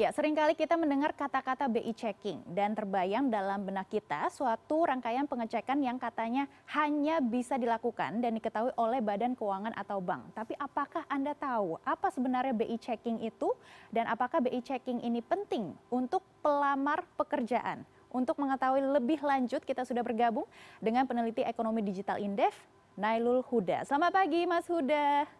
Ya, sering kali kita mendengar kata-kata BI checking dan terbayang dalam benak kita suatu rangkaian pengecekan yang katanya hanya bisa dilakukan dan diketahui oleh badan keuangan atau bank. Tapi apakah Anda tahu apa sebenarnya BI checking itu dan apakah BI checking ini penting untuk pelamar pekerjaan? Untuk mengetahui lebih lanjut kita sudah bergabung dengan peneliti ekonomi digital Indef, Nailul Huda. Selamat pagi Mas Huda.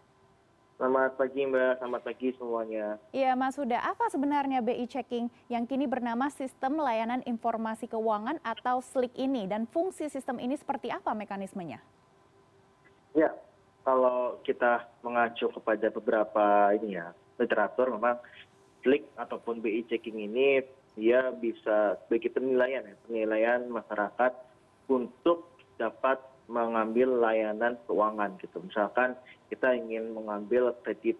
Selamat pagi Mbak, selamat pagi semuanya. Iya Mas Huda, apa sebenarnya BI Checking yang kini bernama Sistem Layanan Informasi Keuangan atau SLIK ini dan fungsi sistem ini seperti apa mekanismenya? Ya, kalau kita mengacu kepada beberapa ini ya, literatur memang SLIK ataupun BI Checking ini dia bisa sebagai penilaian ya, penilaian masyarakat untuk dapat mengambil layanan keuangan gitu. Misalkan kita ingin mengambil kredit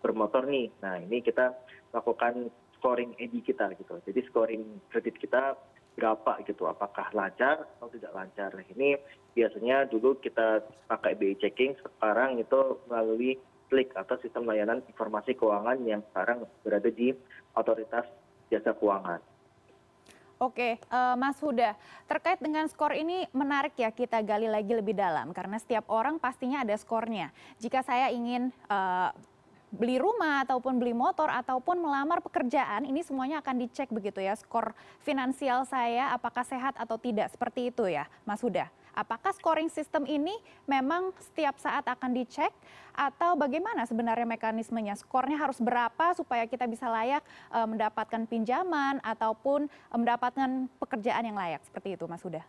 bermotor nih, nah ini kita lakukan scoring EDI kita gitu. Jadi scoring kredit kita berapa gitu, apakah lancar atau tidak lancar. Nah ini biasanya dulu kita pakai BI checking, sekarang itu melalui klik atau sistem layanan informasi keuangan yang sekarang berada di otoritas jasa keuangan. Oke, uh, Mas Huda, terkait dengan skor ini menarik ya kita gali lagi lebih dalam karena setiap orang pastinya ada skornya. Jika saya ingin uh, beli rumah ataupun beli motor ataupun melamar pekerjaan ini semuanya akan dicek begitu ya skor finansial saya apakah sehat atau tidak seperti itu ya Mas Huda apakah scoring sistem ini memang setiap saat akan dicek atau bagaimana sebenarnya mekanismenya? Skornya harus berapa supaya kita bisa layak e, mendapatkan pinjaman ataupun e, mendapatkan pekerjaan yang layak seperti itu, Mas Huda?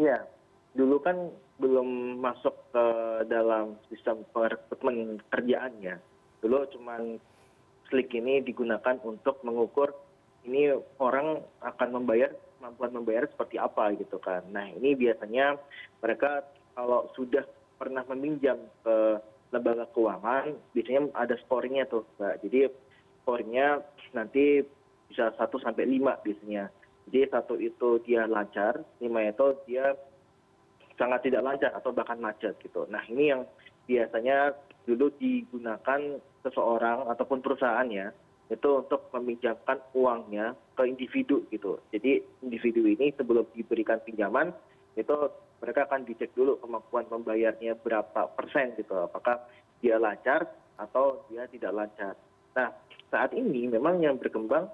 Iya, dulu kan belum masuk ke dalam sistem perekrutmen kerjaan ya. Dulu cuman slik ini digunakan untuk mengukur ini orang akan membayar kemampuan membayar seperti apa gitu kan. Nah ini biasanya mereka kalau sudah pernah meminjam ke lembaga keuangan biasanya ada scoringnya tuh mbak. Jadi scoringnya nanti bisa satu sampai lima biasanya. Jadi satu itu dia lancar lima itu dia sangat tidak lancar atau bahkan macet gitu. Nah ini yang biasanya dulu digunakan seseorang ataupun perusahaan ya itu untuk meminjamkan uangnya ke individu gitu. Jadi individu ini sebelum diberikan pinjaman itu mereka akan dicek dulu kemampuan membayarnya berapa persen gitu. Apakah dia lancar atau dia tidak lancar. Nah saat ini memang yang berkembang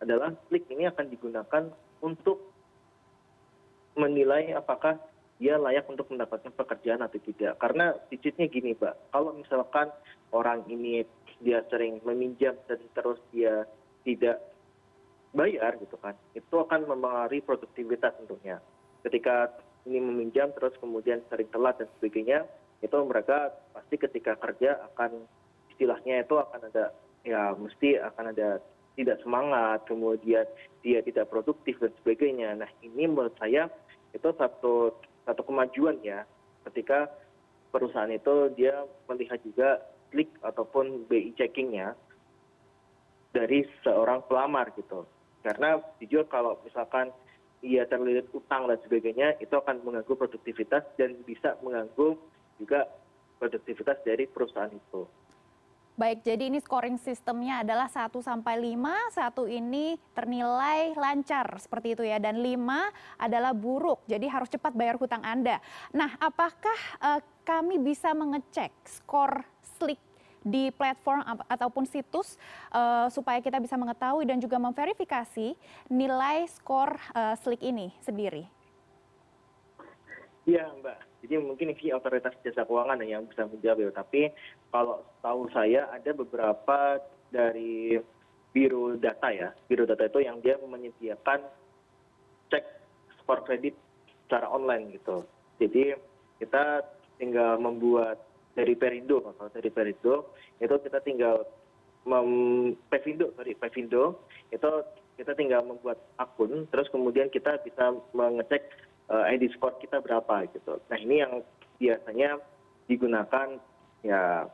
adalah klik ini akan digunakan untuk menilai apakah dia layak untuk mendapatkan pekerjaan atau tidak. Karena digitnya gini mbak. Kalau misalkan orang ini dia sering meminjam dan terus dia tidak bayar gitu kan itu akan mempengaruhi produktivitas tentunya. Ketika ini meminjam terus kemudian sering telat dan sebagainya itu mereka pasti ketika kerja akan istilahnya itu akan ada ya mesti akan ada tidak semangat kemudian dia tidak produktif dan sebagainya. Nah ini menurut saya itu satu satu kemajuan ya. Ketika perusahaan itu dia melihat juga klik ataupun bi checkingnya dari seorang pelamar gitu karena jujur kalau misalkan ia terlilit utang dan sebagainya itu akan mengganggu produktivitas dan bisa mengganggu juga produktivitas dari perusahaan itu. Baik, jadi ini scoring sistemnya adalah 1 sampai 5, satu ini ternilai lancar seperti itu ya dan 5 adalah buruk. Jadi harus cepat bayar hutang Anda. Nah, apakah uh, kami bisa mengecek skor slik di platform ataupun situs uh, supaya kita bisa mengetahui dan juga memverifikasi nilai skor uh, slik ini sendiri? Iya, Mbak. Jadi mungkin ini otoritas jasa keuangan yang bisa menjawab ya. Tapi kalau tahu saya ada beberapa dari biro data ya. Biro data itu yang dia menyediakan cek skor kredit secara online gitu. Jadi kita tinggal membuat dari perindo kalau dari perindo itu kita tinggal pevindo sorry pevindo itu kita tinggal membuat akun terus kemudian kita bisa mengecek uh, ID score kita berapa gitu. Nah ini yang biasanya digunakan ya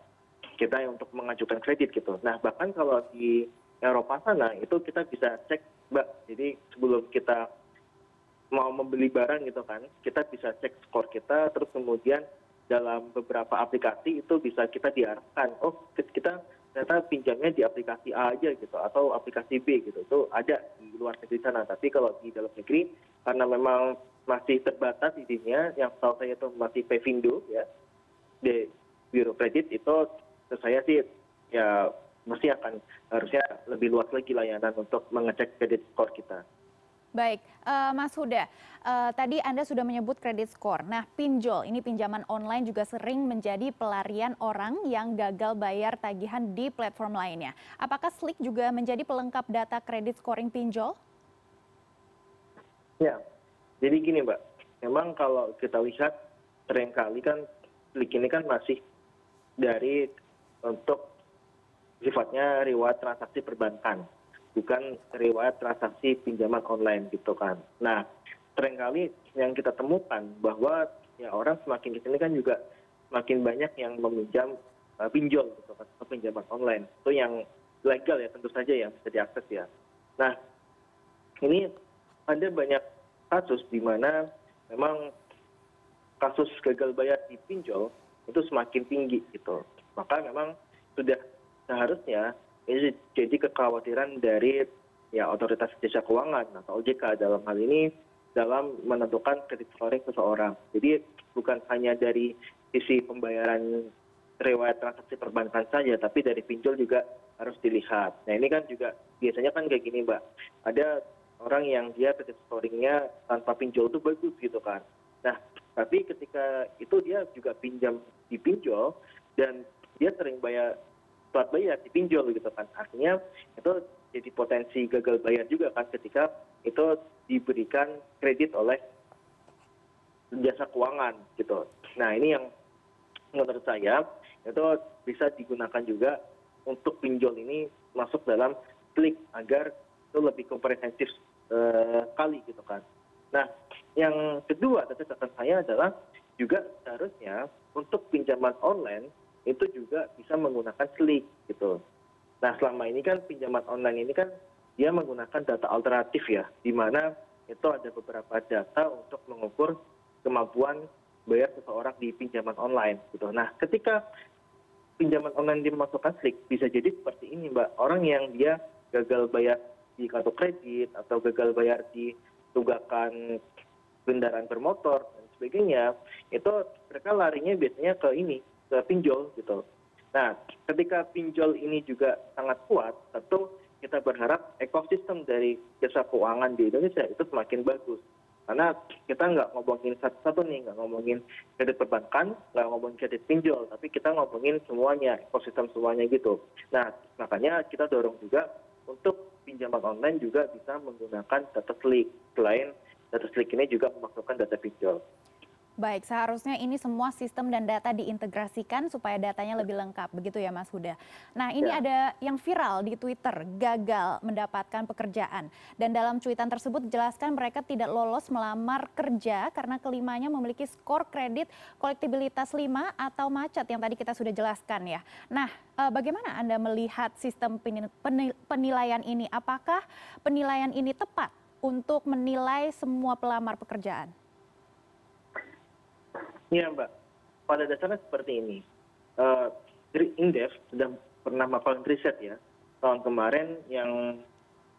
kita untuk mengajukan kredit gitu. Nah bahkan kalau di Eropa sana itu kita bisa cek mbak. Jadi sebelum kita mau membeli barang gitu kan kita bisa cek skor kita terus kemudian dalam beberapa aplikasi itu bisa kita diarahkan oh kita ternyata pinjamnya di aplikasi A aja gitu atau aplikasi B gitu itu ada di luar negeri sana tapi kalau di dalam negeri karena memang masih terbatas izinnya yang setahu saya itu masih Pevindo ya di Biro Kredit itu saya sih ya mesti akan harusnya lebih luas lagi layanan untuk mengecek kredit skor kita. Baik, uh, Mas Huda, uh, tadi Anda sudah menyebut kredit skor. Nah, pinjol, ini pinjaman online juga sering menjadi pelarian orang yang gagal bayar tagihan di platform lainnya. Apakah Slik juga menjadi pelengkap data kredit scoring pinjol? Ya, jadi gini Mbak, memang kalau kita lihat sering kali kan Slik ini kan masih dari untuk sifatnya reward transaksi perbankan bukan riwayat transaksi pinjaman online gitu kan. Nah, sering kali yang kita temukan bahwa ya orang semakin di sini kan juga semakin banyak yang meminjam uh, pinjol gitu kan, atau pinjaman online. Itu yang legal ya tentu saja yang bisa diakses ya. Nah, ini ada banyak kasus di mana memang kasus gagal bayar di pinjol itu semakin tinggi gitu. Maka memang sudah seharusnya ini jadi kekhawatiran dari ya otoritas jasa keuangan atau OJK dalam hal ini dalam menentukan kredit scoring seseorang. Jadi bukan hanya dari sisi pembayaran riwayat transaksi perbankan saja, tapi dari pinjol juga harus dilihat. Nah ini kan juga biasanya kan kayak gini mbak, ada orang yang dia kredit scoringnya tanpa pinjol itu bagus gitu kan. Nah tapi ketika itu dia juga pinjam di pinjol dan dia sering bayar plat bayar dipinjol gitu kan. Artinya itu jadi potensi gagal bayar juga kan ketika itu diberikan kredit oleh jasa keuangan gitu. Nah ini yang menurut saya itu bisa digunakan juga untuk pinjol ini masuk dalam klik agar itu lebih komprehensif eh, kali gitu kan. Nah yang kedua catatan saya adalah juga seharusnya untuk pinjaman online itu juga bisa menggunakan slik gitu. Nah selama ini kan pinjaman online ini kan dia menggunakan data alternatif ya, di mana itu ada beberapa data untuk mengukur kemampuan bayar seseorang di pinjaman online gitu. Nah ketika pinjaman online dimasukkan slik bisa jadi seperti ini mbak, orang yang dia gagal bayar di kartu kredit atau gagal bayar di tunggakan kendaraan bermotor dan sebagainya, itu mereka larinya biasanya ke ini ke pinjol gitu. Nah, ketika pinjol ini juga sangat kuat, tentu kita berharap ekosistem dari jasa keuangan di Indonesia itu semakin bagus. Karena kita nggak ngomongin satu-satu nih, nggak ngomongin kredit perbankan, nggak ngomongin kredit pinjol, tapi kita ngomongin semuanya, ekosistem semuanya gitu. Nah, makanya kita dorong juga untuk pinjaman online juga bisa menggunakan data slik. Selain data slik ini juga memasukkan data pinjol. Baik, seharusnya ini semua sistem dan data diintegrasikan supaya datanya lebih lengkap, begitu ya Mas Huda. Nah ini ya. ada yang viral di Twitter, gagal mendapatkan pekerjaan. Dan dalam cuitan tersebut dijelaskan mereka tidak lolos melamar kerja karena kelimanya memiliki skor kredit kolektibilitas 5 atau macet yang tadi kita sudah jelaskan ya. Nah eh, bagaimana Anda melihat sistem penilaian ini? Apakah penilaian ini tepat untuk menilai semua pelamar pekerjaan? Iya mbak, pada dasarnya seperti ini. Uh, Indef sudah pernah melakukan riset ya tahun kemarin yang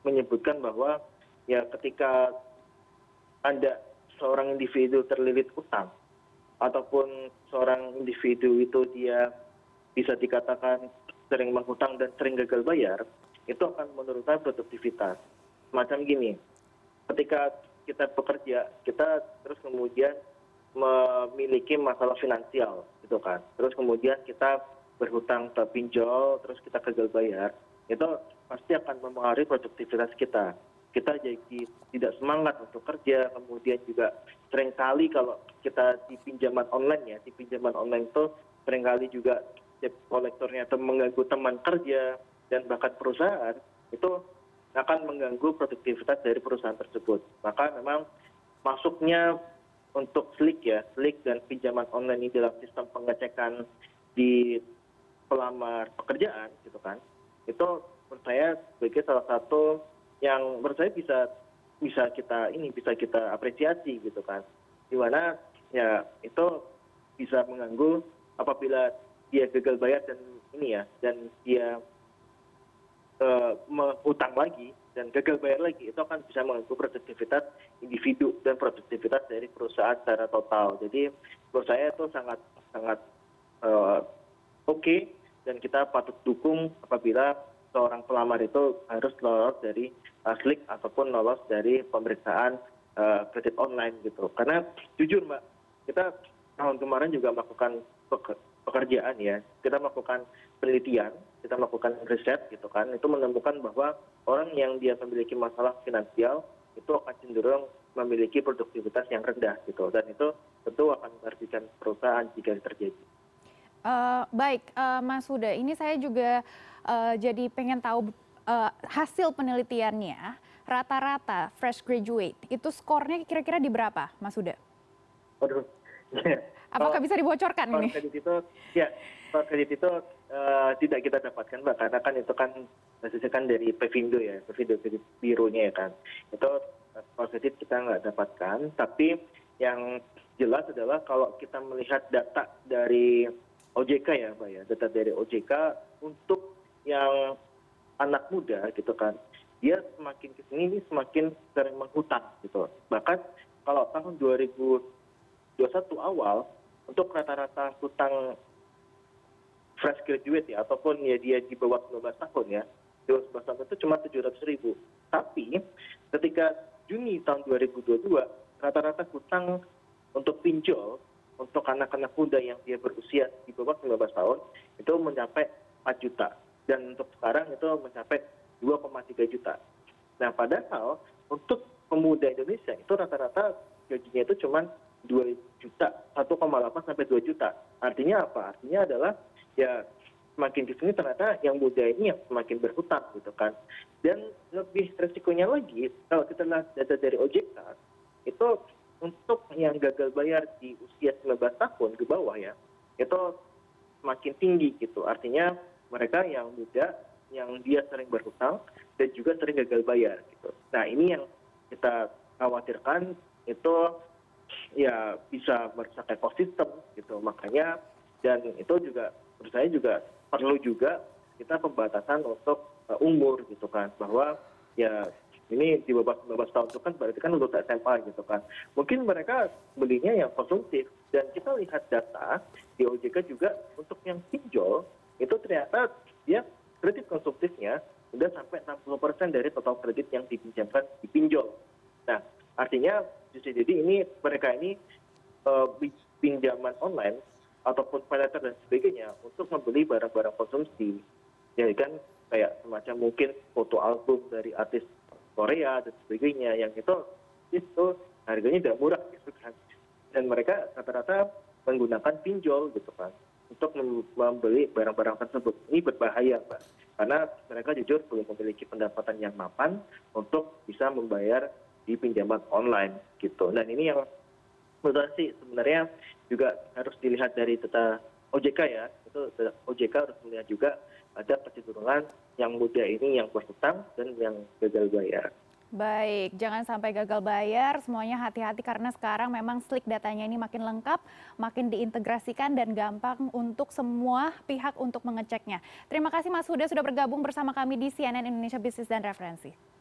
menyebutkan bahwa ya ketika ada seorang individu terlilit utang ataupun seorang individu itu dia bisa dikatakan sering menghutang dan sering gagal bayar, itu akan menurunkan produktivitas. Macam gini, ketika kita bekerja, kita terus kemudian memiliki masalah finansial gitu kan. Terus kemudian kita berhutang ke pinjol terus kita gagal bayar itu pasti akan mempengaruhi produktivitas kita. Kita jadi tidak semangat untuk kerja kemudian juga sering kali kalau kita di pinjaman online ya di pinjaman online itu sering kali juga kolektornya mengganggu teman kerja dan bahkan perusahaan itu akan mengganggu produktivitas dari perusahaan tersebut. Maka memang masuknya untuk slik ya slik dan pinjaman online ini dalam sistem pengecekan di pelamar pekerjaan gitu kan. Itu menurut saya sebagai salah satu yang menurut saya bisa bisa kita ini bisa kita apresiasi gitu kan. Di mana ya itu bisa mengganggu apabila dia gagal bayar dan ini ya dan dia uh, menghutang lagi dan gagal bayar lagi itu akan bisa mengganggu produktivitas individu dan produktivitas dari perusahaan secara total. Jadi menurut saya itu sangat sangat uh, oke okay, dan kita patut dukung apabila seorang pelamar itu harus lolos dari uh, slik ataupun lolos dari pemeriksaan uh, kredit online gitu. Karena jujur mbak, kita tahun kemarin juga melakukan pekerjaan ya, kita melakukan penelitian kita melakukan riset gitu kan itu menemukan bahwa orang yang dia memiliki masalah finansial itu akan cenderung memiliki produktivitas yang rendah gitu dan itu tentu akan merugikan perusahaan jika terjadi. Uh, baik, uh, Mas Huda, ini saya juga uh, jadi pengen tahu uh, hasil penelitiannya rata-rata fresh graduate itu skornya kira-kira di berapa, Mas Huda? Waduh, Apakah bisa dibocorkan ini? Kredit itu, ya, kredit itu uh, tidak kita dapatkan, mbak, karena kan itu kan basisnya kan dari Pevindo ya, Pevindo kredit birunya ya kan. Itu uh, kredit kita nggak dapatkan, tapi yang jelas adalah kalau kita melihat data dari OJK ya, mbak ya, data dari OJK untuk yang anak muda gitu kan, dia semakin ke sini ini semakin sering menghutang gitu. Bahkan kalau tahun 2021 awal untuk rata rata hutang fresh graduate ya ataupun ya dia di bawah 19 tahun ya di bawah 19 tahun itu cuma 700 ribu tapi ketika Juni tahun 2022 rata-rata hutang untuk pinjol untuk anak-anak muda yang dia berusia di bawah 19 tahun itu mencapai 4 juta dan untuk sekarang itu mencapai 2,3 juta. Nah padahal untuk pemuda Indonesia itu rata-rata gajinya itu cuma dua juta satu delapan sampai dua juta. Artinya apa? Artinya adalah ya semakin sini ternyata yang muda ini yang semakin berhutang gitu kan. Dan lebih resikonya lagi kalau kita lihat data dari OJK itu untuk yang gagal bayar di usia 19 tahun ke bawah ya itu semakin tinggi gitu. Artinya mereka yang muda yang dia sering berhutang dan juga sering gagal bayar gitu. Nah ini yang kita khawatirkan itu ya bisa merusak ekosistem gitu. Makanya dan itu juga menurut saya juga perlu juga kita pembatasan untuk uh, umur gitu kan. Bahwa ya ini di bawah 19 tahun itu kan berarti kan untuk SMA gitu kan. Mungkin mereka belinya yang konsumtif. Dan kita lihat data di OJK juga untuk yang pinjol itu ternyata dia kredit konsumtifnya sudah sampai 60% dari total kredit yang dipinjamkan dipinjol. Nah, artinya jadi ini mereka ini uh, pinjaman online ataupun paylater dan sebagainya untuk membeli barang-barang konsumsi. Ya kan kayak semacam mungkin foto album dari artis Korea dan sebagainya yang itu itu harganya tidak murah gitu kan. Dan mereka rata-rata menggunakan pinjol gitu kan untuk membeli barang-barang tersebut. Ini berbahaya, Pak. Karena mereka jujur belum memiliki pendapatan yang mapan untuk bisa membayar di pinjaman online gitu dan ini yang menurut sih sebenarnya juga harus dilihat dari data OJK ya itu OJK harus melihat juga ada kecenderungan yang muda ini yang berhutang dan yang gagal bayar. Baik, jangan sampai gagal bayar. Semuanya hati-hati karena sekarang memang slik datanya ini makin lengkap, makin diintegrasikan dan gampang untuk semua pihak untuk mengeceknya. Terima kasih Mas Huda sudah bergabung bersama kami di CNN Indonesia Bisnis dan Referensi.